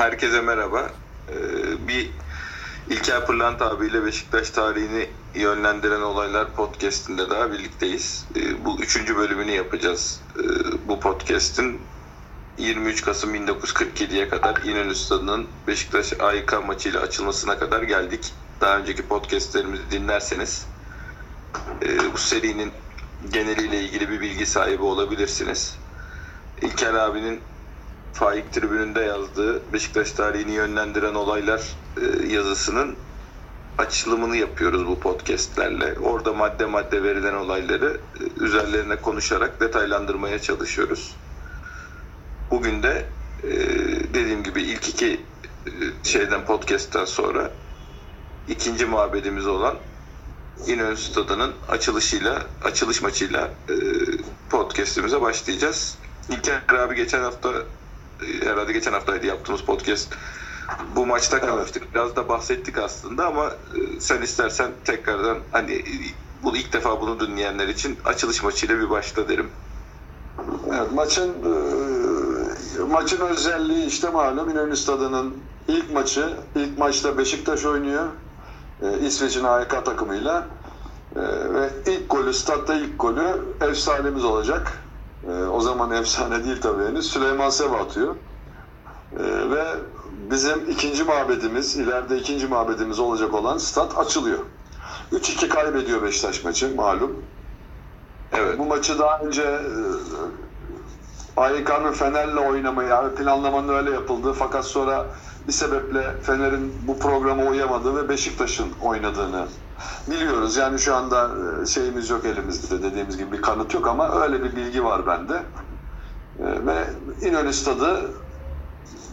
Herkese merhaba. Ee, bir İlker Pırlant abiyle Beşiktaş tarihini yönlendiren olaylar podcastinde daha birlikteyiz. Ee, bu üçüncü bölümünü yapacağız. Ee, bu podcast'in 23 Kasım 1947'ye kadar İnönü Stadı'nın Beşiktaş AYK maçıyla açılmasına kadar geldik. Daha önceki podcastlerimizi dinlerseniz bu serinin geneliyle ilgili bir bilgi sahibi olabilirsiniz. İlker abinin Faik Tribünü'nde yazdığı Beşiktaş tarihini yönlendiren olaylar e, yazısının açılımını yapıyoruz bu podcastlerle. Orada madde madde verilen olayları e, üzerlerine konuşarak detaylandırmaya çalışıyoruz. Bugün de e, dediğim gibi ilk iki şeyden podcast'ten sonra ikinci mabedimiz olan İnönü Stadı'nın açılışıyla, açılış maçıyla podcast'imize başlayacağız. İlker abi geçen hafta herhalde geçen haftaydı yaptığımız podcast bu maçta kalmıştık. Biraz da bahsettik aslında ama e, sen istersen tekrardan hani bu ilk defa bunu dinleyenler için açılış maçıyla bir başla derim. Evet, maçın e, maçın özelliği işte malum İnönü Stadı'nın ilk maçı. ilk maçta Beşiktaş oynuyor. E, İsveç'in AYK takımıyla. Ve ilk golü, statta ilk golü efsanemiz olacak. E, o zaman efsane değil tabii henüz. Süleyman Seba atıyor. E, ve bizim ikinci mabedimiz, ileride ikinci mabedimiz olacak olan stat açılıyor. 3-2 kaybediyor Beşiktaş maçı malum. Evet. Bu maçı daha önce e, AYK'nın Fener'le oynamayı, yani planlamanın öyle yapıldığı fakat sonra bir sebeple Fener'in bu programa uyamadığı ve Beşiktaş'ın oynadığını biliyoruz. Yani şu anda e, şeyimiz yok elimizde dediğimiz gibi bir kanıt yok ama öyle bir bilgi var bende. E, Ve İnönü Stadı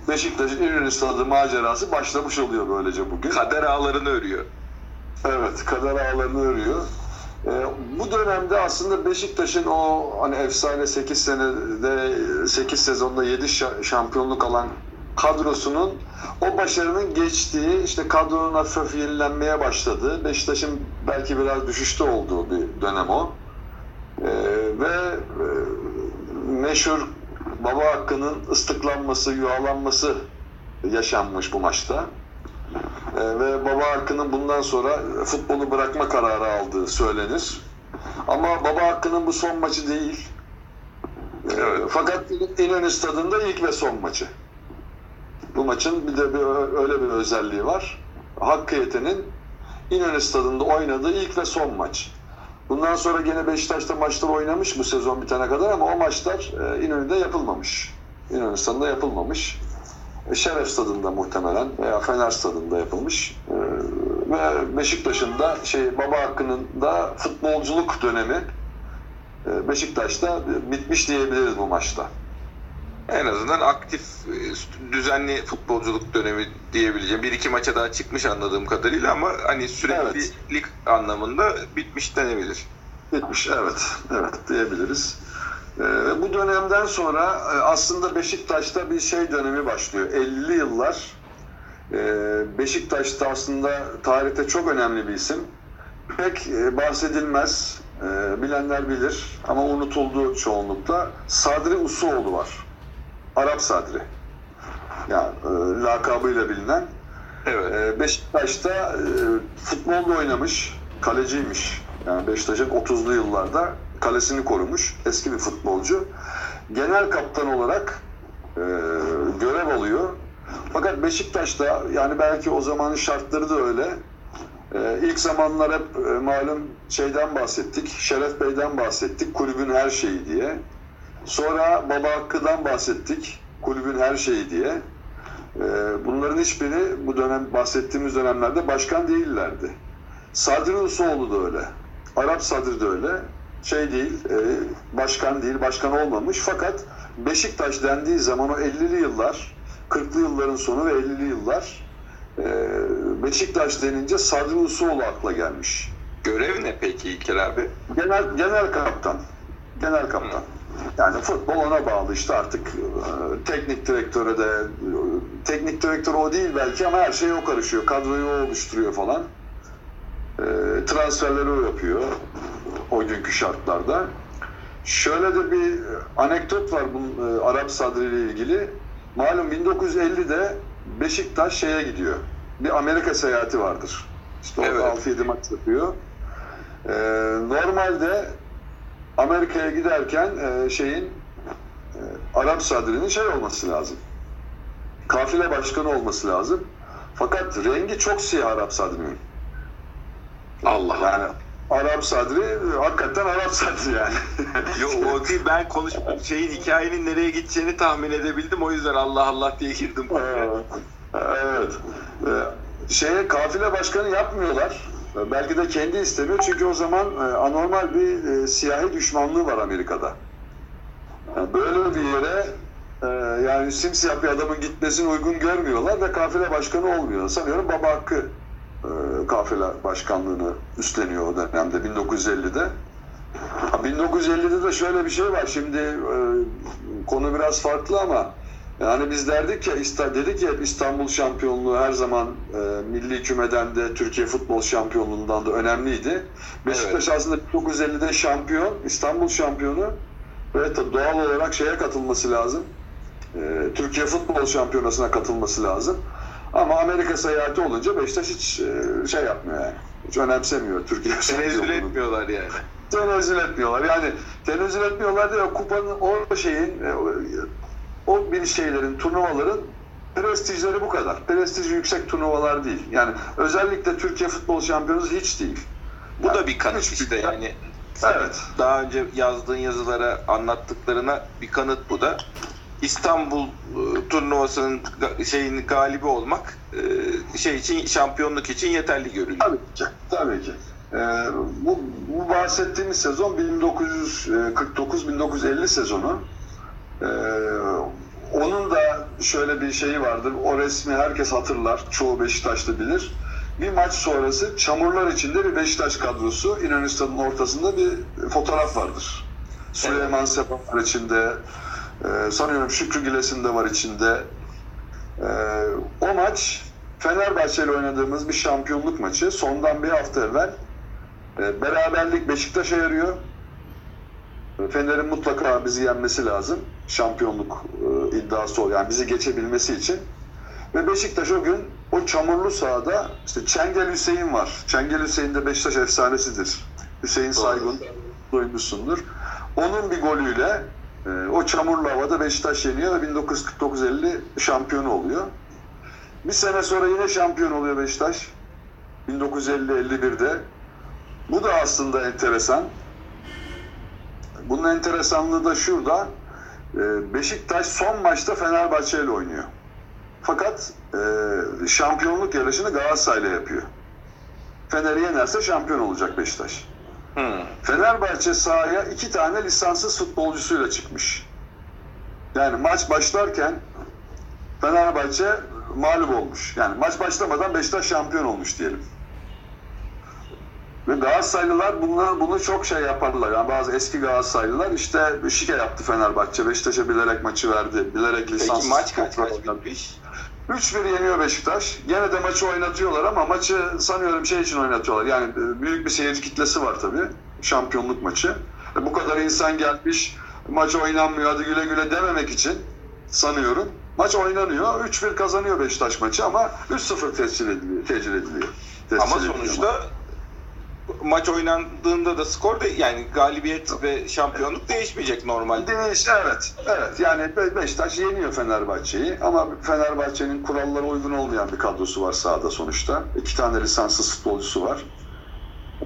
Beşiktaş'ın İnönü Stadı macerası başlamış oluyor böylece bugün. Kader ağlarını örüyor. Evet, kader ağlarını örüyor. Ee, bu dönemde aslında Beşiktaş'ın o hani efsane 8 senede 8 sezonda 7 şampiyonluk alan kadrosunun o başarının geçtiği işte kadronun hafif yenilenmeye başladığı Beşiktaş'ın belki biraz düşüşte olduğu bir dönem o. Ee, ve e, meşhur Baba Hakkı'nın ıslıklanması, yuvalanması yaşanmış bu maçta. Ee, ve Baba Hakkı'nın bundan sonra futbolu bırakma kararı aldığı söylenir. Ama Baba Hakkı'nın bu son maçı değil. Ee, Evet. Fakat İnönü Stadı'nda ilk ve son maçı. Bu maçın bir de bir, öyle bir özelliği var. Hakkı Yeten'in İnönü Stadı'nda oynadığı ilk ve son maç. Bundan sonra gene Beşiktaş'ta maçlar oynamış bu sezon bitene kadar ama o maçlar e, İnönü'de yapılmamış. İnönü Stadı'nda yapılmamış. E, Şeref Stadı'nda muhtemelen veya Fener Stadı'nda yapılmış. E, ve Beşiktaş'ın da şey Baba Hakkı'nın da futbolculuk dönemi Beşiktaş'ta bitmiş diyebiliriz bu maçta. En azından aktif, e, düzenli futbolculuk dönemi diyebileceğim. Bir iki maça daha çıkmış anladığım kadarıyla ama hani süreklilik anlamında bitmiş denebilir. Bitmiş evet. Evet diyebiliriz. Ee, bu dönemden sonra e, aslında Beşiktaş'ta bir şey dönemi başlıyor. 50'li yıllar. Ee, Beşiktaş'ta aslında tarihte çok önemli bir isim. Pek e, bahsedilmez. e, bilenler bilir ama unutuldu çoğunlukla. Sadri Usuoğlu var. Arap Sadri. Yani e, lakabıyla bilinen. Evet. Ee, Beşiktaş'ta e, futbolda oynamış, kaleciymiş. Yani Beşiktaş'ın 30'lu yıllarda kalesini korumuş eski bir futbolcu. Genel kaptan olarak e, görev alıyor. Fakat Beşiktaş'ta yani belki o zamanın şartları da öyle. E, ilk zamanlar hep e, malum şeyden bahsettik, Şeref Bey'den bahsettik, kulübün her şeyi diye. Sonra Baba Hakkı'dan bahsettik, kulübün her şeyi diye. Ee, Bunların hiçbiri bu dönem bahsettiğimiz dönemlerde başkan değillerdi. Sadri Usoğlu da öyle. Arap Sadri de öyle. Şey değil, e, başkan değil, başkan olmamış. Fakat Beşiktaş dendiği zaman o 50'li yıllar, 40'lı yılların sonu ve 50'li yıllar e, Beşiktaş denince Sadri Usoğlu akla gelmiş. Görev ne peki İlker abi? Genel genel kaptan. Genel kaptan. Yani futbol ona bağlı işte artık e, teknik direktöre de e, teknik direktör o değil belki ama her şey o karışıyor. Kadroyu o oluşturuyor falan. E, transferleri o yapıyor o günkü şartlarda. Şöyle de bir anekdot var bu e, Arap Sadri ile ilgili. Malum 1950'de Beşiktaş şeye gidiyor. Bir Amerika seyahati vardır. İşte orada Evet. 6-7 maç yapıyor. Ee, normalde Amerika'ya giderken e, şeyin e, Arap Sadri'nin şey olması lazım. Kafile başkanı olması lazım. Fakat rengi çok siyah Arap Sadri'nin. Allah. Yani Arap Sadri e, hakikaten Arap Sadri yani. Yo o değil ben konuş şeyin hikayenin nereye gideceğini tahmin edebildim o yüzden Allah Allah diye girdim. Evet. evet. Ee, Şeye kafile başkanı yapmıyorlar. Belki de kendi istemiyor çünkü o zaman e, anormal bir e, siyahi düşmanlığı var Amerika'da. Yani böyle bir yere e, yani simsiyah bir adamın gitmesini uygun görmüyorlar ve kafile başkanı olmuyor. Sanıyorum Baba Hakkı e, kafile başkanlığını üstleniyor o dönemde 1950'de. Ha, 1950'de de şöyle bir şey var. Şimdi e, konu biraz farklı ama yani biz derdik ya dedik ya İstanbul şampiyonluğu her zaman e, milli kümeden de Türkiye futbol şampiyonluğundan da önemliydi. Beşiktaş aslında 1950'de şampiyon, İstanbul şampiyonu ve doğal olarak şeye katılması lazım. E, Türkiye futbol şampiyonasına katılması lazım. Ama Amerika seyahati olunca Beşiktaş hiç e, şey yapmıyor yani. Hiç önemsemiyor Türkiye şampiyonluğunu etmiyorlar yani. tenezzül etmiyorlar. Yani tenezzül etmiyorlar diye kupanın o şeyin e, o- bir şeylerin turnuvaların prestijleri bu kadar. Prestiji yüksek turnuvalar değil. Yani özellikle Türkiye futbol şampiyonası hiç değil. Bu Yani da bir kanıt işte yani. Evet. Daha önce yazdığın yazılara anlattıklarına bir kanıt bu da. İstanbul e, turnuvasının şeyin galibi olmak e, şey için şampiyonluk için yeterli görünüyor. Tabii ki. Tabii ki. Ee, bu, bu bahsettiğimiz sezon 1949-1950 sezonu. Ee, onun da şöyle bir şeyi vardır. O resmi herkes hatırlar. Çoğu Beşiktaşlı bilir. Bir maç sonrası çamurlar içinde bir Beşiktaş kadrosu İnönü Stadı'nın ortasında bir fotoğraf vardır. Süleyman Sefa var içinde. Ee, sanıyorum Şükrü Giles'in de var içinde. Ee, o maç Fenerbahçe ile oynadığımız bir şampiyonluk maçı. Sondan bir hafta evvel e, beraberlik Beşiktaş'a yarıyor. Fener'in mutlaka bizi yenmesi lazım. Şampiyonluk e, iddiası o. Yani bizi geçebilmesi için. Ve Beşiktaş o gün o çamurlu sahada işte Çengel Hüseyin var. Çengel Hüseyin de Beşiktaş efsanesidir. Hüseyin Saygun duymuşsundur. Onun bir golüyle e, o çamurlu havada Beşiktaş yeniyor ve 1949-50 şampiyonu oluyor. Bir sene sonra yine şampiyon oluyor Beşiktaş. 1950-51'de. Bu da aslında enteresan. Bunun enteresanlığı da şurada. e, Beşiktaş son maçta Fenerbahçe ile oynuyor. Fakat e, şampiyonluk yarışını Galatasaray'la yapıyor. Fener'i yenerse şampiyon olacak Beşiktaş. Hmm. Fenerbahçe sahaya iki tane lisanssız futbolcusuyla çıkmış. Yani maç başlarken Fenerbahçe mağlup olmuş. Yani maç başlamadan Beşiktaş şampiyon olmuş diyelim. Ve Galatasaraylılar bunu, bunu çok şey yaparlar. Yani bazı eski Galatasaraylılar işte şike yaptı Fenerbahçe. Beşiktaş'a bilerek maçı verdi. Bilerek lisanssız Peki maç kaç oynadı. bitmiş? 3-1 yeniyor Beşiktaş. Gene de maçı oynatıyorlar ama maçı sanıyorum şey için oynatıyorlar. Yani e, büyük bir seyirci kitlesi var tabii. Şampiyonluk maçı. E, Bu kadar insan gelmiş, maç oynanmıyor hadi güle güle dememek için sanıyorum. Maç oynanıyor. 3-1 kazanıyor Beşiktaş maçı ama 3-0 tescil ediliyor. Tecil ediliyor. Tescil Ama ediliyor. sonuçta maç oynandığında da skor de yani galibiyet ve şampiyonluk değişmeyecek normalde. Değiş, evet. Evet. Yani Be- Beşiktaş yeniyor Fenerbahçe'yi ama Fenerbahçe'nin kurallara uygun olmayan bir kadrosu var sahada sonuçta. İki tane lisanssız futbolcusu var.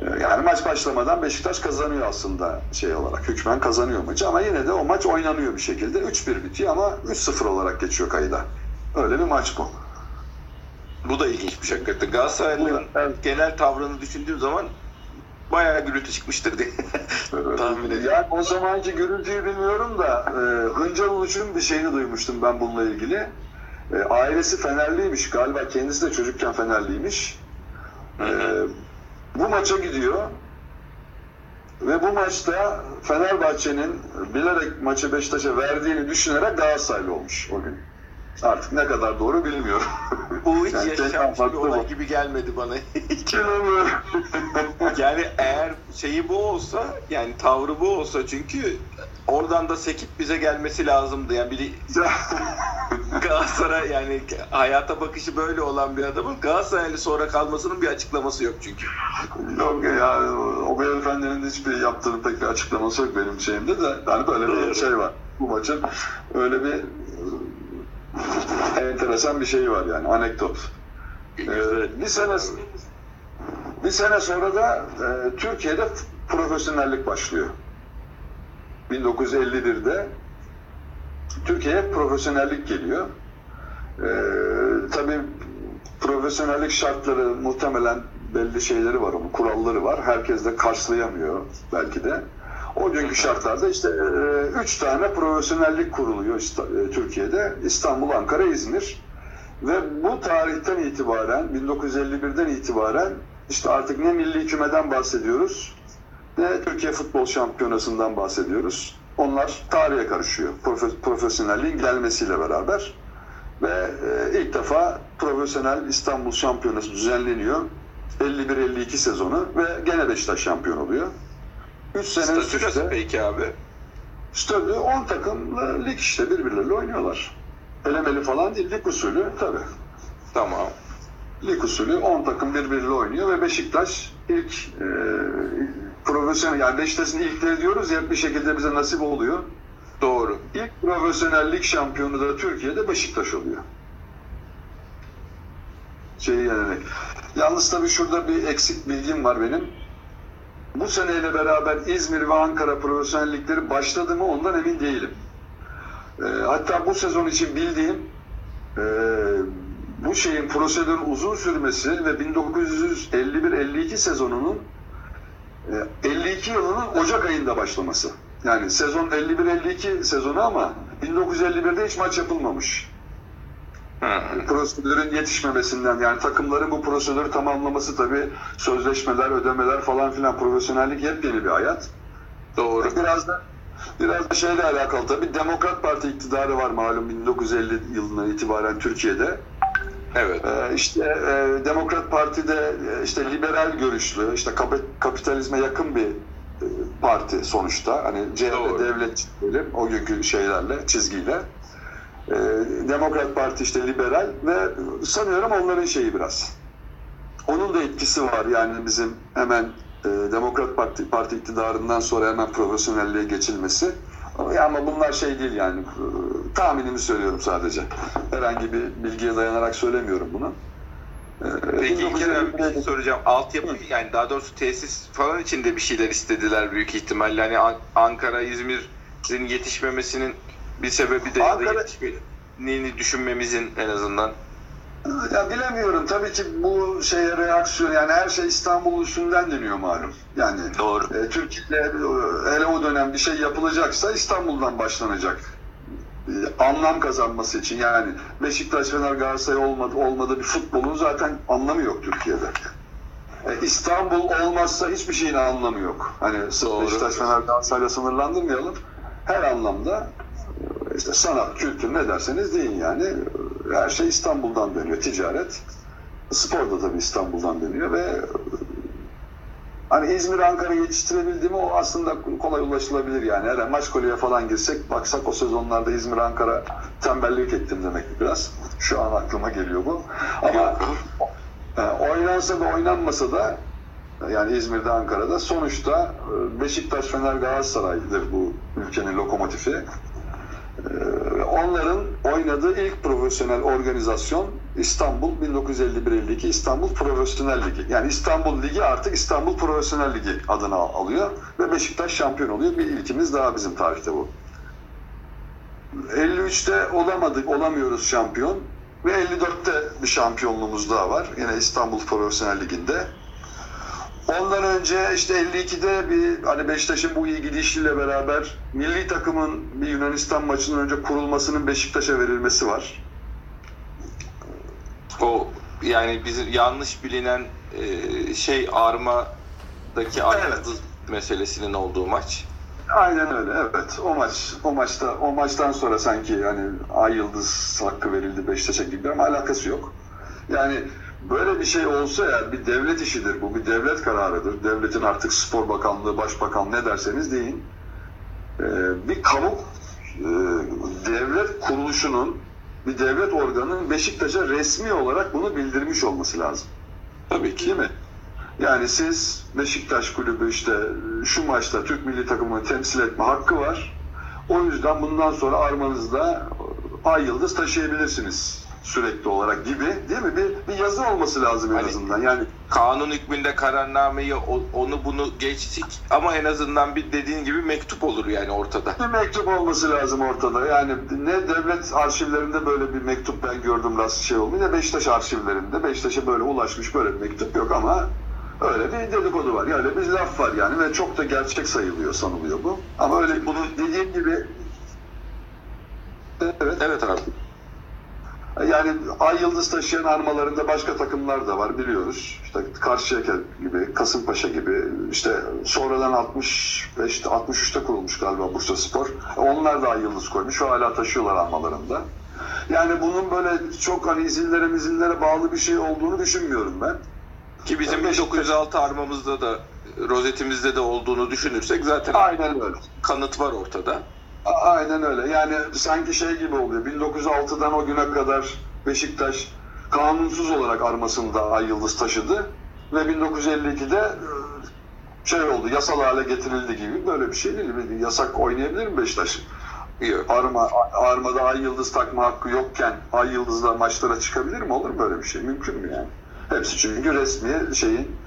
Ee, Yani maç başlamadan Beşiktaş kazanıyor aslında şey olarak. Hükmen kazanıyor maçı ama yine de o maç oynanıyor bir şekilde. 3-1 bitiyor ama 3-0 olarak geçiyor kayda. Öyle bir maç bu. Bu da ilginçmiş hakikaten. Galatasaraylıların Evet. genel tavrını düşündüğüm zaman bayağı gürültü çıkmıştır diye tahmin ediyorum. Yani o zamanki gürültüyü bilmiyorum da e, Hıncal Uluç'un bir şeyini duymuştum ben bununla ilgili. E, ailesi Fenerliymiş galiba kendisi de çocukken Fenerliymiş. E, bu maça gidiyor ve bu maçta Fenerbahçe'nin bilerek maçı Beşiktaş'a verdiğini düşünerek Galatasaraylı olmuş o gün. Artık ne kadar doğru bilmiyorum. Bu hiç yaşanmış bir olay gibi gelmedi bana. Bilmiyorum. yani eğer şeyi bu olsa yani tavrı bu olsa çünkü oradan da sekip bize gelmesi lazımdı. Yani biri Galatasaray yani hayata bakışı böyle olan bir adamın Galatasaraylı sonra kalmasının bir açıklaması yok çünkü. Yok ya o beyefendinin hiçbir yaptığının pek bir açıklaması yok benim şeyimde de. Yani böyle bir şey var. Bu maçın öyle bir enteresan bir şeyi var yani anekdot. Ee, bir sene bir sene sonra da e, Türkiye'de profesyonellik başlıyor. 1951'de Türkiye'ye profesyonellik geliyor. Ee, tabii profesyonellik şartları muhtemelen belli şeyleri var, kuralları var. Herkes de karşılayamıyor belki de. O günkü şartlarda işte e, üç tane profesyonellik kuruluyor İsta- e, Türkiye'de. İstanbul, Ankara, İzmir. Ve bu tarihten itibaren, 1951'den itibaren işte artık ne milli kümeden bahsediyoruz, ne Türkiye Futbol Şampiyonası'ndan bahsediyoruz. Onlar tarihe karışıyor. Profe- profesyonelliğin gelmesiyle beraber. Ve e, ilk defa profesyonel İstanbul Şampiyonası düzenleniyor. 51-52 sezonu ve gene Beşiktaş şampiyon oluyor. 3 sene üst Statü üste peki abi? statü 10 takımla lig işte birbirleriyle oynuyorlar. Elemeli falan değil, lig usulü tabii. Tamam. Lig usulü 10 takım birbiriyle oynuyor ve Beşiktaş ilk e, profesyonel yani Beşiktaş'ın ilkleri diyoruz ya bir şekilde bize nasip oluyor. Doğru. İlk profesyonel lig şampiyonu da Türkiye'de Beşiktaş oluyor. Şeyi yenerek. Yalnız tabii şurada bir eksik bilgim var benim. Bu seneyle beraber İzmir ve Ankara profesyonel ligleri başladı mı ondan emin değilim. Ee, hatta bu sezon için bildiğim e, bu şeyin prosedürün uzun sürmesi ve 1951-52 sezonunun e, 52 yılının Ocak ayında başlaması. Yani sezon 51-52 sezonu ama 1951'de hiç maç yapılmamış. Prosedürün yetişmemesinden yani takımların bu prosedürü tamamlaması tabii sözleşmeler, ödemeler falan filan profesyonellik yepyeni bir hayat. Doğru. Biraz da biraz da şeyle alakalı tabii Demokrat Parti iktidarı var malum 1950 yılından itibaren Türkiye'de. Evet. Ee, işte e, Demokrat Parti'de e, işte liberal görüşlü, işte kap- kapitalizme yakın bir e, parti sonuçta. Hani CHP Doğru. devlet diyelim o günkü şeylerle, çizgiyle. Ee, Demokrat Parti işte liberal ve sanıyorum onların şeyi biraz. Onun da etkisi var yani bizim hemen e, Demokrat Parti, Parti iktidarından sonra hemen profesyonelliğe geçilmesi. Ama- bunlar şey değil yani e, tahminimi söylüyorum sadece. Herhangi bir bilgiye dayanarak söylemiyorum bunu. Ee, Peki İlker abi bir şey 1951'de soracağım. Altyapı yani daha doğrusu tesis falan içinde bir şeyler istediler büyük ihtimalle. Hani An- Ankara, İzmir'in yetişmemesinin bir sebebi de ya da Ankara- yetişmediğini düşünmemizin en azından. Ya bilemiyorum. Tabii ki bu şeye reaksiyon yani her şey İstanbul üstünden deniyor malum. Yani Doğru. e, Türkiye'de e, hele o dönem bir şey yapılacaksa İstanbul'dan başlanacak. E, anlam kazanması için yani Beşiktaş, Fener, Galatasaray olmadı, olmadı bir futbolun zaten anlamı yok Türkiye'de. E, İstanbul olmazsa hiçbir şeyin anlamı yok. Hani Doğru. Beşiktaş, Fener, Galatasaray'la sınırlandırmayalım. Her anlamda e, işte sanat, kültür ne derseniz deyin yani her şey İstanbul'dan dönüyor. Ticaret, spor da tabii İstanbul'dan dönüyor ve hani İzmir, Ankara yetiştirebildi o aslında kolay ulaşılabilir yani. Her an Maçkole'ye falan girsek baksak o sezonlarda İzmir, Ankara tembellik ettim demek biraz. Şu an aklıma geliyor bu. Ama e, oynansa da oynanmasa da yani İzmir'de, Ankara'da sonuçta e, Beşiktaş, Fener, Galatasaray'dır bu ülkenin lokomotifi. E, Onların oynadığı ilk profesyonel organizasyon İstanbul 1951-52 İstanbul Profesyonel Ligi. Yani İstanbul Ligi artık İstanbul Profesyonel Ligi adını al- alıyor ve Beşiktaş şampiyon oluyor. Bir ilkimiz daha bizim tarihte bu. 53'te olamadık, olamıyoruz şampiyon. Ve 54'te bir şampiyonluğumuz daha var. Yine İstanbul Profesyonel Ligi'nde. Ondan önce işte 52'de bir hani Beşiktaş'ın bu iyi gidişiyle beraber milli takımın bir Yunanistan maçından önce kurulmasının Beşiktaş'a verilmesi var. O yani bizim yanlış bilinen e, şey armadaki Evet. meselesinin olduğu maç. Aynen öyle evet. O maç o maçta o maçtan sonra sanki hani Ay Yıldız hakkı verildi Beşiktaş'a gibi ama alakası yok. Yani böyle bir şey olsa ya bir devlet işidir bu bir devlet kararıdır. Devletin artık spor bakanlığı, başbakan ne derseniz deyin. Ee, bir kamu e, devlet kuruluşunun bir devlet organının Beşiktaş'a resmi olarak bunu bildirmiş olması lazım. Tabii ki. Değil mi? Yani siz Beşiktaş kulübü işte şu maçta Türk milli takımını temsil etme hakkı var. O yüzden bundan sonra armanızda ay yıldız taşıyabilirsiniz sürekli olarak gibi değil mi? Bir, bir yazı olması lazım en Hani- azından. Yani Kanun hükmünde kararnameyi onu bunu geçtik ama en azından bir dediğin gibi mektup olur yani ortada. bir mektup olması lazım ortada. Yani ne devlet arşivlerinde böyle bir mektup ben gördüm rast şey olmuyor ne Beşiktaş arşivlerinde. Beşiktaş'a böyle ulaşmış böyle bir mektup yok ama öyle bir dedikodu var. Yani bir laf var yani ve çok da gerçek sayılıyor sanılıyor bu. Ama öyle bunun dediğim gibi Evet. Evet abi. Yani ay yıldız taşıyan armalarında başka takımlar da var biliyoruz. İşte Karşıyaka gibi, Kasımpaşa gibi, işte sonradan 65 63'te kurulmuş galiba Bursa Spor. Onlar da ay yıldız koymuş hala taşıyorlar armalarında. Yani bunun böyle çok hani izillere mizillere bağlı bir şey olduğunu düşünmüyorum ben. Ki bizim Beşiktaş- 1906 armamızda da rozetimizde de olduğunu düşünürsek zaten Aynen öyle. kanıt var ortada. Aynen öyle. Yani sanki şey gibi oluyor. 1906'dan o güne kadar Beşiktaş kanunsuz olarak armasında ay yıldız taşıdı ve 1952'de e, şey oldu, yasal hale getirildi gibi böyle bir şey değil. Bir yasak oynayabilir mi Beşiktaş? Yok. Arma, armada ay yıldız takma hakkı yokken ay yıldızla maçlara çıkabilir mi? Olur mu böyle bir şey? Mümkün mü yani? Hepsi çünkü resmi şeyin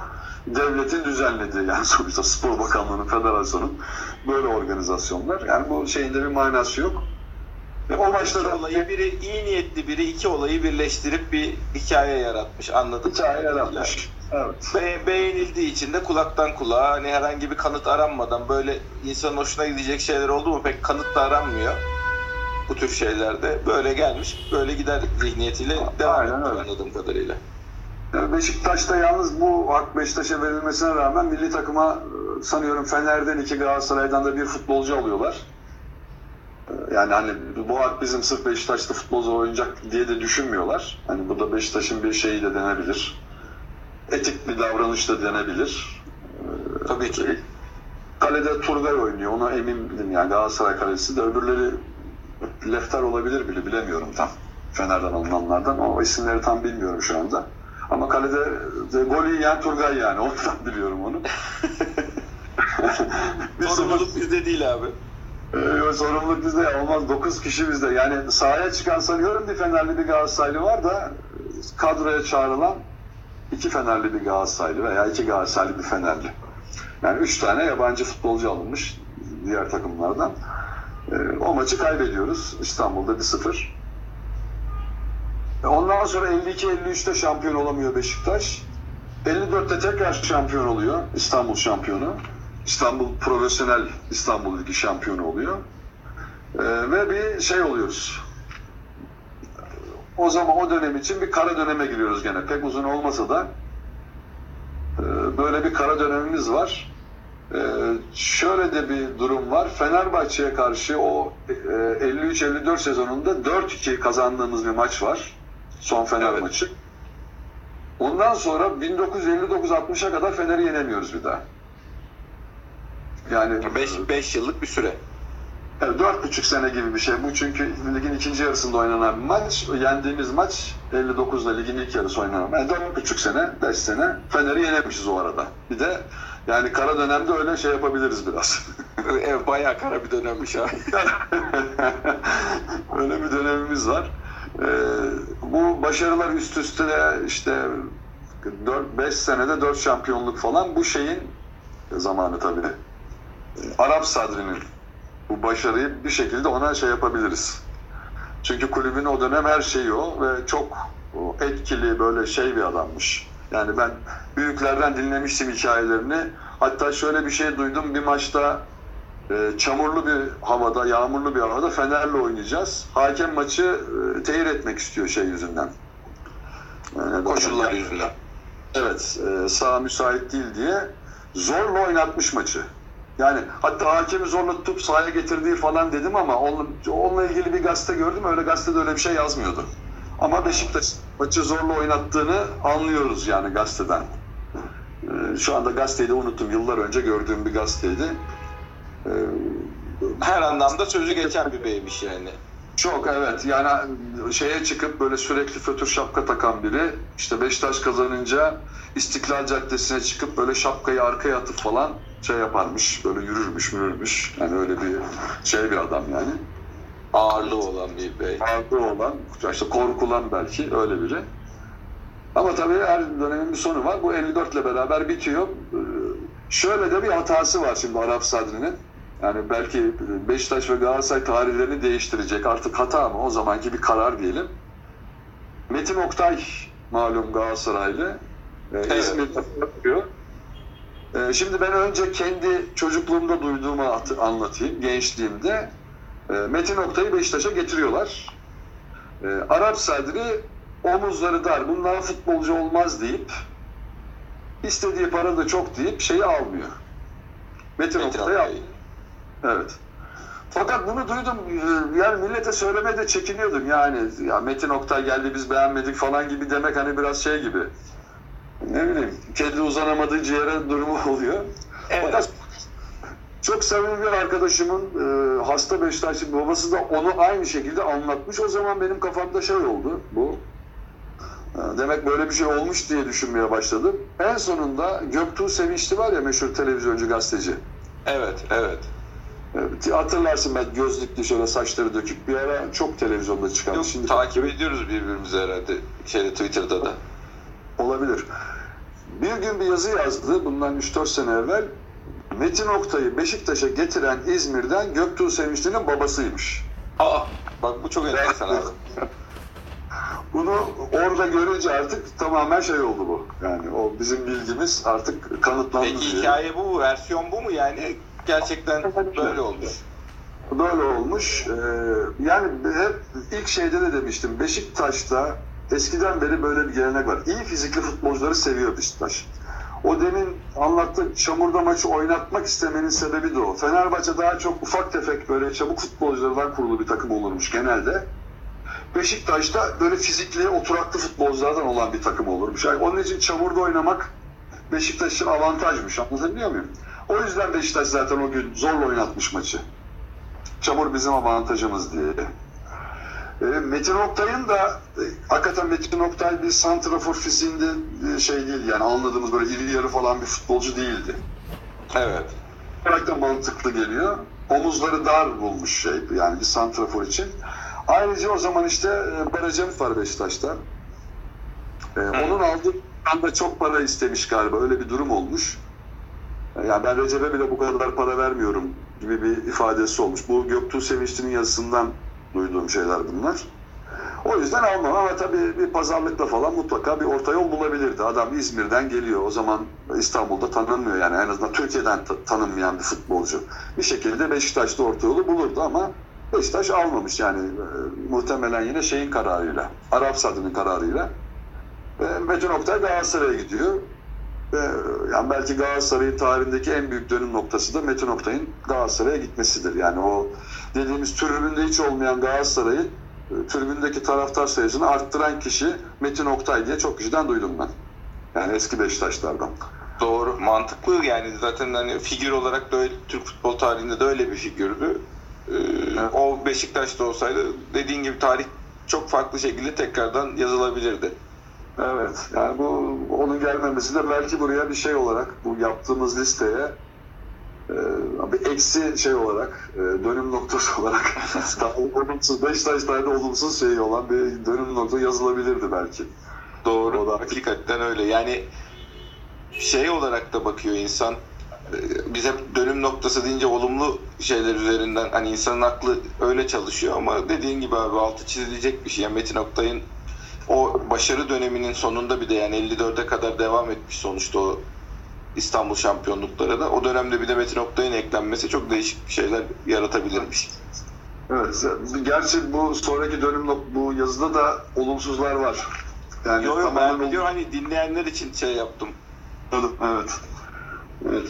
devletin düzenlediği yani sonuçta Spor Bakanlığı'nın, federasyonun böyle organizasyonlar. Yani bu şeyin de bir manası yok. Ve o maçta olayı biri iyi niyetli biri iki olayı birleştirip bir hikaye yaratmış anladım. hikaye yaratmış. Evet. Be- beğenildiği için de kulaktan kulağa hani herhangi bir kanıt aranmadan böyle insanın hoşuna gidecek şeyler oldu mu pek kanıt da aranmıyor. Bu tür şeylerde böyle gelmiş böyle gider zihniyetiyle devam ediyor anladığım kadarıyla. Yani Beşiktaş'ta yalnız bu hak Beşiktaş'a verilmesine rağmen milli takıma e, sanıyorum Fener'den iki Galatasaray'dan da bir futbolcu alıyorlar. E, Yani hani bu hak bizim sırf Beşiktaş'ta futbolcu oynayacak diye de düşünmüyorlar. Hani bu da Beşiktaş'ın bir şeyi de denebilir. Etik bir davranış da denebilir. Tabii ki. Kalede Turgay oynuyor. Ona emindim yani Galatasaray kalesi de öbürleri Lefter olabilir bile bilemiyorum tam. Fener'den alınanlardan. O isimleri tam bilmiyorum şu anda. Ama kalede de golü yiyen Turgay yani. Ondan biliyorum onu. Bir Sorumluluk bizde değil abi. ee, sorumluluk bizde olmaz. 9 kişi bizde. Yani sahaya çıkan sanıyorum bir Fenerli bir Galatasaraylı var da kadroya çağrılan iki Fenerli bir Galatasaraylı veya iki Galatasaraylı bir Fenerli. Yani üç tane yabancı futbolcu alınmış diğer takımlardan. Ee, o maçı kaybediyoruz İstanbul'da 1-0. E, Ondan sonra 52-53'te şampiyon olamıyor Beşiktaş. 54'te tekrar şampiyon oluyor. İstanbul şampiyonu. İstanbul Profesyonel İstanbul Ligi şampiyonu oluyor. Ee, ve bir şey oluyoruz. O zaman o dönem için bir kara döneme giriyoruz gene. Pek uzun olmasa da e, böyle bir kara dönemimiz var. Ee, şöyle de bir durum var. Fenerbahçe'ye karşı o e, 53-54 sezonunda 4-2 kazandığımız bir maç var. Son Fener Evet. maçı. Ondan sonra 1959-60'a kadar Fener'i yenemiyoruz bir daha. Yani 5 yıllık bir süre. Evet, dört buçuk sene gibi bir şey bu çünkü ligin ikinci yarısında oynanan bir maç. Yendiğimiz maç 59'da ligin ilk yarısı oynanan. Yani dört buçuk sene, beş sene Fener'i yenemişiz o arada. Bir de yani kara dönemde öyle şey yapabiliriz biraz. Evet, bayağı kara bir dönemmiş abi. öyle bir dönemimiz var. Ee, bu başarılar üst üste işte 4-5 senede 4 şampiyonluk falan bu şeyin zamanı tabii. Arap Sadri'nin bu başarıyı bir şekilde ona şey yapabiliriz. Çünkü kulübün o dönem her şeyi o ve çok etkili böyle şey bir adammış. Yani ben büyüklerden dinlemiştim hikayelerini. Hatta şöyle bir şey duydum bir maçta e, çamurlu bir havada, yağmurlu bir havada Fener'le oynayacağız. Hakem maçı e, tehir etmek istiyor şey yüzünden. Yani Koşullar yüzünden. Evet, e, sağ müsait değil diye zorla oynatmış maçı. Yani hatta hakemi zorla tutup sahaya getirdiği falan dedim ama onunla, onunla ilgili bir gazete gördüm. Öyle gazetede öyle bir şey yazmıyordu. Ama Beşiktaş maçı zorla oynattığını anlıyoruz yani gazeteden. E, şu anda gazeteyi de unuttum. Yıllar önce gördüğüm bir gazeteydi. E, Her anlamda sözü geçen bir beymiş yani. Çok evet yani şeye çıkıp böyle sürekli fötür şapka takan biri işte Beşiktaş kazanınca İstiklal Caddesi'ne çıkıp böyle şapkayı arkaya atıp falan şey yaparmış böyle yürürmüş yürürmüş yani öyle bir şey bir adam yani. Ağırlığı olan bir bey. Ağırlığı olan işte korkulan belki öyle biri. Ama tabii her dönemin bir sonu var. Bu 54 ile beraber bitiyor. Ee, Şöyle de bir hatası var şimdi Arap Sadri'nin. Yani belki Beşiktaş ve Galatasaray tarihlerini değiştirecek. Artık hata mı? O zamanki bir karar diyelim. Metin Oktay malum Galatasaraylı. Ee, Evet. İzmir'de yapıyor. Ee, Şimdi ben önce kendi çocukluğumda duyduğumu at- anlatayım. Gençliğimde. Ee, Metin Oktay'ı Beşiktaş'a getiriyorlar. Arap Sadri omuzları dar, bundan futbolcu olmaz deyip istediği para da çok deyip şeyi almıyor. Metin, Metin Oktay'ı Oktay. almıyor. Evet. Fakat bunu duydum. Yani millete söylemeye de çekiniyordum yani. Ya Metin Oktay geldi biz beğenmedik falan gibi demek hani biraz şey gibi. Ne bileyim, kedi uzanamadığı ciğere durumu oluyor. Fakat çok samimi bir arkadaşımın e, hasta Beşiktaşlı babası da onu aynı şekilde anlatmış. O zaman benim kafamda şey oldu bu. E, Demek böyle bir şey olmuş diye düşünmeye başladım. En sonunda Göktuğ Sevinçli var ya meşhur televizyoncu gazeteci. Evet, evet. Hatırlarsın ben gözlüklü şöyle saçları dökük bir ara çok televizyonda çıkardı. Yok, Şimdi takip ediyoruz birbirimizi herhalde. Şeyde Twitter'da da. olabilir. Bir gün bir yazı yazdı bundan 3-4 sene evvel. Metin Oktay'ı Beşiktaş'a getiren İzmir'den Göktuğ Sevinçli'nin babasıymış. Aa, bak bu çok enteresan abi. Bunu orada görünce artık tamamen şey oldu bu. Yani o bizim bilgimiz artık kanıtlandı Peki diye. hikaye bu? Versiyon bu mu yani? Gerçekten böyle olmuş. Böyle olmuş. Ee, yani hep ilk şeyde de demiştim. Beşiktaş'ta eskiden beri böyle bir gelenek var. İyi fizikli futbolcuları seviyor Beşiktaş. O demin anlattık çamurda maçı oynatmak istemenin sebebi de o. Fenerbahçe daha çok ufak tefek böyle çabuk futbolculardan kurulu bir takım olurmuş genelde. Beşiktaş'ta böyle fizikli, oturaklı futbolculardan olan bir takım olurmuş. Yani onun için çamurda oynamak Beşiktaş için avantajmış. Anlatabiliyor muyum? O yüzden Beşiktaş zaten o gün zorla oynatmış maçı. Çamur bizim avantajımız diye. E, Metin Oktay'ın da e, hakikaten Metin Oktay bir santrafor fiziğinde e, şey değil yani anladığımız böyle iri yarı falan bir futbolcu değildi. Evet. olarak da mantıklı geliyor. Omuzları dar bulmuş şey yani bir santrafor için. Ayrıca o zaman işte e, Baracem var Beşiktaş'ta. E, onun aldığı anda çok para istemiş galiba. Öyle bir durum olmuş. E, Yani ben Recep'e bile bu kadar para vermiyorum gibi bir ifadesi olmuş. Bu Göktuğ Sevinçli'nin yazısından duyduğum şeyler bunlar. O yüzden almam ama tabii bir pazarlıkla falan mutlaka bir orta yol bulabilirdi. Adam İzmir'den geliyor. O zaman İstanbul'da tanınmıyor yani en azından Türkiye'den ta- tanınmayan bir futbolcu. Bir şekilde Beşiktaş'ta orta yolu bulurdu ama Beşiktaş almamış yani e, muhtemelen yine şeyin kararıyla, Arap Sadı'nın kararıyla. Ve Metin Oktay Galatasaray'a gidiyor. Ve yani belki Galatasaray'ın tarihindeki en büyük dönüm noktası da Metin Oktay'ın Galatasaray'a gitmesidir. Yani o dediğimiz tribünde hiç olmayan Galatasaray'ı e, tribündeki taraftar sayısını arttıran kişi Metin Oktay diye çok kişiden duydum ben. Yani eski Beşiktaşlardan. Doğru, mantıklı yani zaten hani figür olarak da öyle, Türk futbol tarihinde de öyle bir figürdü. Ee, O Beşiktaş'ta olsaydı dediğin gibi tarih çok farklı şekilde tekrardan yazılabilirdi. Evet. Yani bu onun gelmemesi de belki buraya bir şey olarak bu yaptığımız listeye e, bir eksi şey olarak e, dönüm noktası olarak olumsuz Beşiktaş'ta olumsuz şey olan bir dönüm noktası yazılabilirdi belki. Doğru, O da- hakikaten öyle. Yani şey olarak da bakıyor insan. e, Biz hep dönüm noktası deyince olumlu şeyler üzerinden hani insanın aklı öyle çalışıyor ama dediğin gibi abi altı çizilecek bir şey. Yani Metin Oktay'ın o başarı döneminin sonunda bir de yani 54'e kadar devam etmiş sonuçta o İstanbul şampiyonlukları da. O dönemde bir de Metin Oktay'ın eklenmesi çok değişik bir şeyler yaratabilirmiş. Evet. Gerçi bu sonraki dönüm bu yazıda da olumsuzlar var. Yani Yo yo tamamen ben biliyorum hani dinleyenler için şey yaptım. Evet. Evet.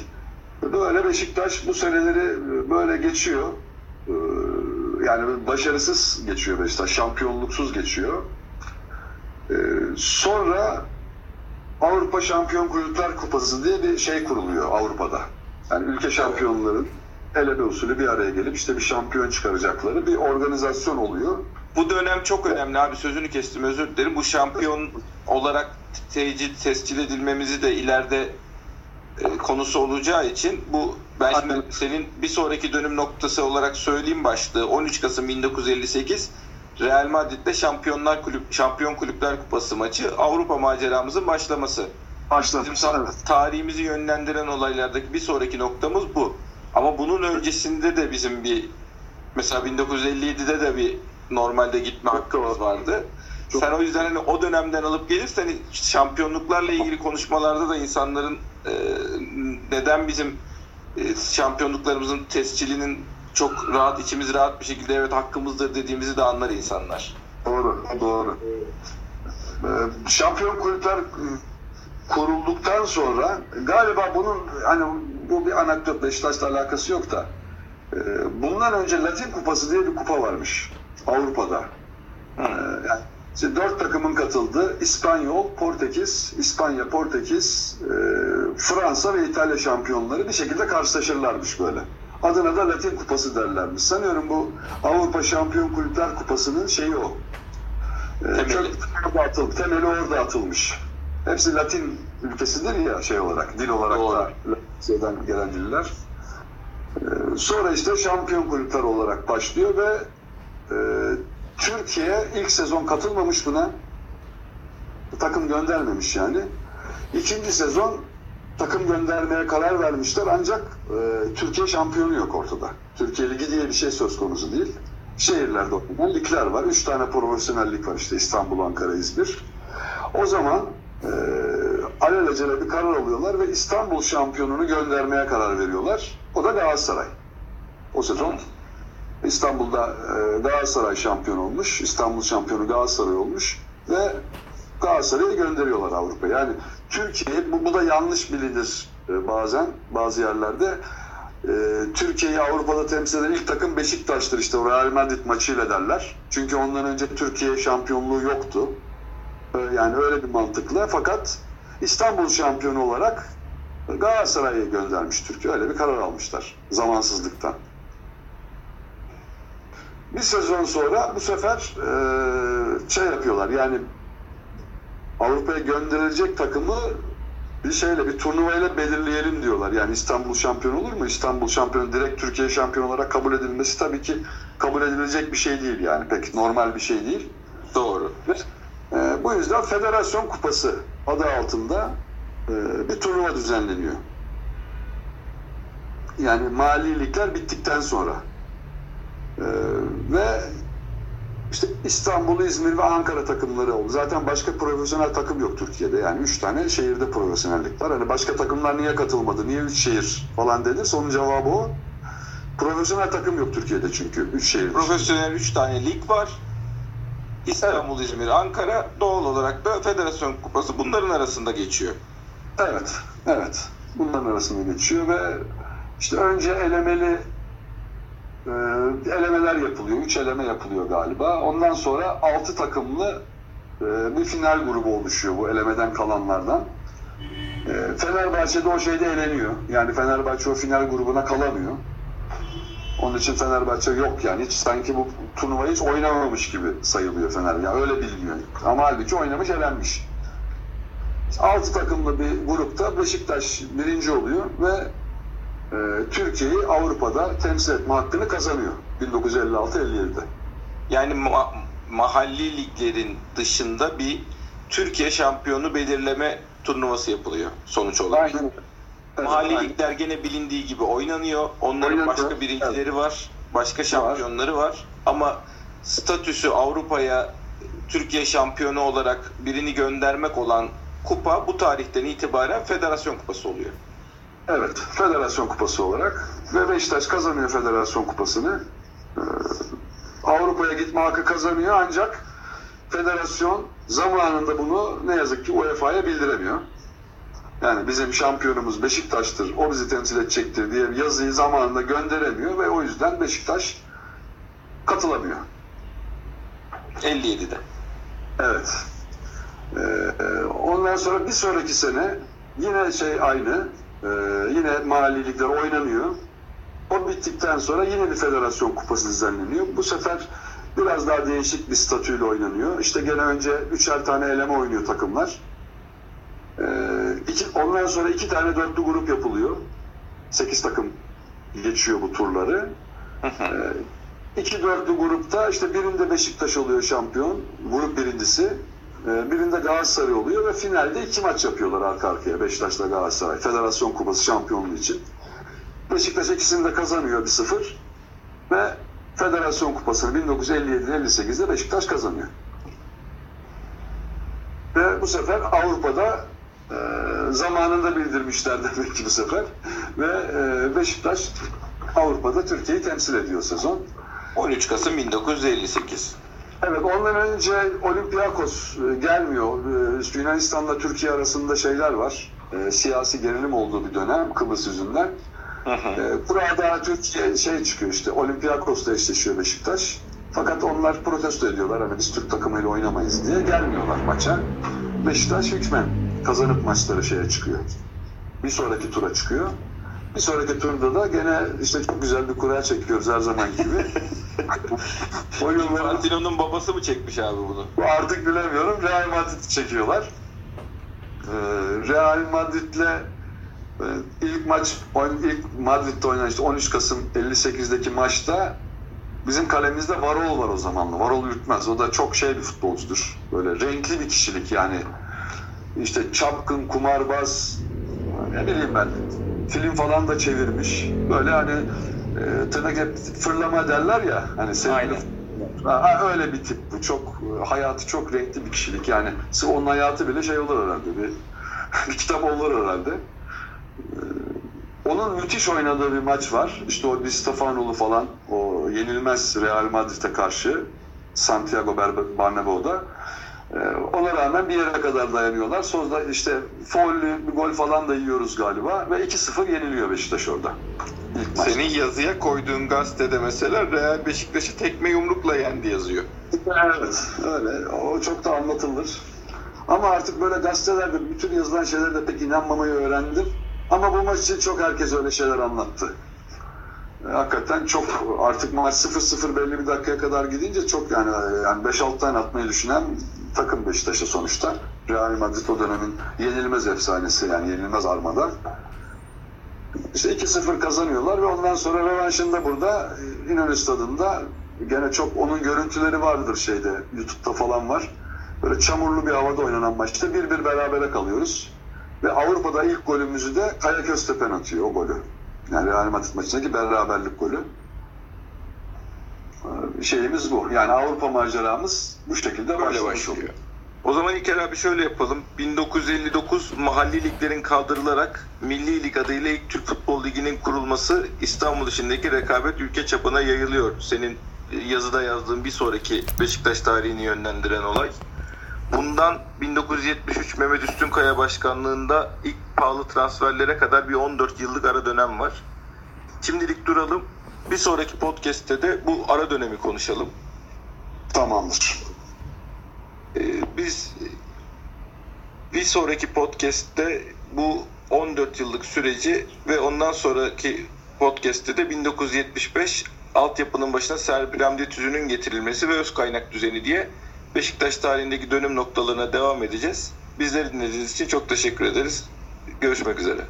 Böyle Beşiktaş bu seneleri böyle geçiyor. Ee, Yani başarısız geçiyor Beşiktaş. Şampiyonluksuz geçiyor. Ee, Sonra Avrupa Şampiyon Kulüpler Kupası diye bir şey kuruluyor Avrupa'da. Yani ülke şampiyonların eleme usulü bir araya gelip işte bir şampiyon çıkaracakları bir organizasyon oluyor. Bu dönem çok önemli abi sözünü kestim özür dilerim. Bu şampiyon olarak tecil tescil edilmemizi de ileride e, konusu olacağı için bu ben şimdi senin bir sonraki dönüm noktası olarak söyleyeyim başlığı 13 Kasım 1958 Real Madrid'de Şampiyonlar Kulüp Şampiyon Kulüpler Kupası maçı Avrupa maceramızın başlaması. Başladı. Bizim Evet. tarihimizi yönlendiren olaylardaki bir sonraki noktamız bu. Ama bunun öncesinde de bizim bir mesela 1957'de de bir normalde gitme hakkımız vardı. Çok- Sen o yüzden hani o dönemden alıp gelirsen şampiyonluklarla ilgili konuşmalarda da insanların e, neden bizim şampiyonluklarımızın tescilinin çok rahat içimiz rahat bir şekilde evet hakkımızdır dediğimizi de anlar insanlar. Doğru, doğru. Ee, Şampiyon kulüpler e, kurulduktan sonra galiba bunun hani bu bir anekdot Beşiktaş'la alakası yok da e, bundan önce Latin Kupası diye bir kupa varmış Avrupa'da. Ee, yani işte dört takımın katıldığı İspanyol, Portekiz, İspanya, Portekiz, e, Fransa ve İtalya şampiyonları bir şekilde karşılaşırlarmış böyle. Adına da Latin Kupası derlermiş. Sanıyorum bu Avrupa Şampiyon Kulüpler Kupası'nın şeyi o. Ee, Temeli. kök orada atılmış, temeli orada atılmış. Hepsi Latin ülkesidir ya şey olarak, dil olarak Doğru. da Latince'den gelen diller. Ee, sonra işte şampiyon kulüpler olarak başlıyor ve e, Türkiye ilk sezon katılmamış buna. Takım göndermemiş yani. İkinci sezon takım göndermeye karar vermişler ancak e, Türkiye şampiyonu yok ortada. Türkiye Ligi diye bir şey söz konusu değil. Şehirlerde oynanan ligler var. Üç tane profesyonel lig var işte İstanbul, Ankara, İzmir. O zaman e, alelacele bir karar alıyorlar ve İstanbul şampiyonunu göndermeye karar veriyorlar. O da Galatasaray. O sezon İstanbul'da e, Galatasaray şampiyon olmuş. İstanbul şampiyonu Galatasaray olmuş ve Galatasaray'ı gönderiyorlar Avrupa'ya. Yani Türkiye, bu, bu da yanlış bilinir e, bazen bazı yerlerde. E, Türkiye'yi Avrupa'da temsil eden ilk takım Beşiktaş'tır işte o Real Madrid maçıyla derler. Çünkü ondan önce Türkiye şampiyonluğu yoktu. E, yani öyle bir mantıkla. Fakat İstanbul şampiyonu olarak Galatasaray'ı göndermiş Türkiye. Öyle bir karar almışlar zamansızlıktan. Bir sezon sonra bu sefer şey yapıyorlar yani Avrupa'ya gönderilecek takımı bir şeyle bir turnuvayla belirleyelim diyorlar. Yani İstanbul şampiyon olur mu? İstanbul şampiyonu direkt Türkiye şampiyon olarak kabul edilmesi tabii ki kabul edilecek bir şey değil yani pek normal bir şey değil. Doğru. E, bu yüzden Federasyon Kupası adı altında e, bir turnuva düzenleniyor. Yani mali ligler bittikten sonra. E, ve işte İstanbul, İzmir ve Ankara takımları oldu. Zaten başka profesyonel takım yok Türkiye'de. Yani üç tane şehirde profesyonellik var. Hani başka takımlar niye katılmadı, niye üç şehir falan denirse onun cevabı o. Profesyonel takım yok Türkiye'de çünkü üç şehir. Profesyonel 3 tane lig var. İstanbul, İzmir, Ankara doğal olarak da Federasyon Kupası bunların arasında geçiyor. Evet, evet. Bunların arasında geçiyor ve işte önce elemeli e, elemeler yapılıyor. Üç eleme yapılıyor galiba. Ondan sonra altı takımlı e, bir final grubu oluşuyor bu elemeden kalanlardan. E, Fenerbahçe de o şeyde eleniyor. Yani Fenerbahçe o final grubuna kalamıyor. Onun için Fenerbahçe yok yani. Hiç sanki bu turnuvayı hiç oynamamış gibi sayılıyor Fener. Yani öyle biliniyor. Ama halbuki oynamış, elenmiş. 6 takımlı bir grupta Beşiktaş birinci oluyor ve e, Türkiye'yi Avrupa'da temsil etme hakkını kazanıyor 1956-57'de. Yani ma- mahalli liglerin dışında bir Türkiye şampiyonu belirleme turnuvası yapılıyor sonuç olarak. Aynen. Evet, Mahalli aynen. ligler gene bilindiği gibi oynanıyor. Onların Oynanıyor, başka birincileri var, başka şampiyonları var. Ama statüsü Avrupa'ya Türkiye şampiyonu olarak birini göndermek olan kupa bu tarihten itibaren Federasyon Kupası oluyor. Evet, Federasyon Kupası olarak ve Beşiktaş kazanıyor Federasyon Kupası'nı. Ee, Avrupa'ya gitme hakkı kazanıyor ancak Federasyon zamanında bunu ne yazık ki UEFA'ya bildiremiyor. Yani bizim şampiyonumuz Beşiktaş'tır, o bizi temsil edecektir diye bir yazıyı zamanında gönderemiyor ve o yüzden Beşiktaş katılamıyor. 57'de. Evet. Ee, ondan sonra bir sonraki sene yine şey aynı. Ee, yine mali ligler oynanıyor. O bittikten sonra yine bir federasyon kupası düzenleniyor. Bu sefer biraz daha değişik bir statüyle oynanıyor. İşte gene önce üçer tane eleme oynuyor takımlar. Ee, iki, ondan sonra iki tane dörtlü grup yapılıyor. Sekiz takım geçiyor bu turları. Ee, iki dörtlü grupta işte birinde Beşiktaş oluyor şampiyon, grup birincisi. Ee, birinde Galatasaray oluyor ve finalde iki maç yapıyorlar arka arkaya Beşiktaş'la Galatasaray. Federasyon Kupası şampiyonluğu için. Beşiktaş ikisini de kazanıyor 1-0 ve Federasyon Kupası'nı 1957-58'de Beşiktaş kazanıyor. Ve bu sefer Avrupa'da e, zamanında bildirmişler demek ki bu sefer. Ve e, Beşiktaş Avrupa'da Türkiye'yi temsil ediyor sezon. 13 Kasım 1958. Evet ondan önce Olympiakos e, gelmiyor. E, Yunanistan'la Türkiye arasında şeyler var. E, siyasi gerilim olduğu bir dönem Kıbrıs yüzünden. Burada Türkiye şey çıkıyor işte Olympiakos'la eşleşiyor Beşiktaş. Fakat onlar protesto ediyorlar hani biz Türk takımıyla oynamayız diye gelmiyorlar maça. Beşiktaş hükmen kazanıp maçları şeye çıkıyor. Bir sonraki tura çıkıyor. Bir sonraki turda da gene işte çok güzel bir kura çekiyoruz her zaman gibi. o Infantino'nun babası mı çekmiş abi bunu? bu artık bilemiyorum. Real Madrid çekiyorlar. Ee, Real Madrid'le e, ilk maç ilk Madrid'de oynanan işte 13 Kasım 58'deki maçta bizim kalemizde Varol var o zamanla. Varol Ürkmez. O da çok şey bir futbolcudur. Böyle renkli bir kişilik yani. İşte çapkın, kumarbaz, ne bileyim ben. Film falan da çevirmiş. Böyle hani e, tırnak hep fırlama derler ya. Hani sevgili Aynen. Ha, öyle bir tip bu. Çok hayatı çok renkli bir kişilik. Yani onun hayatı bile şey olur herhalde. Bir, bir kitap olur herhalde. Ee, onun müthiş oynadığı bir maç var. İşte o Di Stefano'lu falan o yenilmez Real Madrid'e karşı Santiago Ber- Bernabéu'da. Ee, ona rağmen bir yere kadar dayanıyorlar. Sonra işte foul'lü bir gol falan da yiyoruz galiba ve 2-0 yeniliyor Beşiktaş orada. İlk. Senin yazıya koyduğun gazetede mesela Real Beşiktaş'ı tekme yumrukla yendi yazıyor. Evet, öyle. O çok da anlatılır. Ama artık böyle gazetelerde bütün yazılan şeylere de pek inanmamayı öğrendim. Ama bu maç için çok herkes öyle şeyler anlattı. E, Hakikaten çok artık maç 0-0 belli bir dakikaya kadar gidince çok yani yani 5-6 tane atmayı düşünen takım Beşiktaş'a sonuçta. Real Madrid o dönemin yenilmez efsanesi yani yenilmez armada. İşte 2-0 kazanıyorlar ve ondan sonra rövanşında burada e, İnönü Stadı'nda gene çok onun görüntüleri vardır şeyde YouTube'da falan var. Böyle çamurlu bir havada oynanan maçta 1-1 berabere kalıyoruz. Ve Avrupa'da ilk golümüzü de Kaya Köztepen atıyor o golü. Yani Real Madrid maçındaki beraberlik golü. Şeyimiz bu. Yani Avrupa maceramız bu şekilde Böyle başlıyor. O zaman İlker abi şöyle yapalım. 1959 mahalli liglerin kaldırılarak Milli Lig adıyla ilk Türk Futbol Ligi'nin kurulması İstanbul içindeki rekabet ülke çapına yayılıyor. Senin yazıda yazdığın bir sonraki Beşiktaş tarihini yönlendiren olay. Bundan 1973 Mehmet Üstünkaya başkanlığında ilk pahalı transferlere kadar bir 14 yıllık ara dönem var. Şimdilik duralım. Bir sonraki podcast'te de bu ara dönemi konuşalım. Tamamdır. Ee, biz bir sonraki podcast'te bu 14 yıllık süreci ve ondan sonraki podcast'te de 1975 altyapının başına Serbi Ramdi Tüzü'nün getirilmesi ve öz kaynak düzeni diye Beşiktaş tarihindeki dönüm noktalarına devam edeceğiz. Bizleri dinlediğiniz için çok teşekkür ederiz. Görüşmek üzere.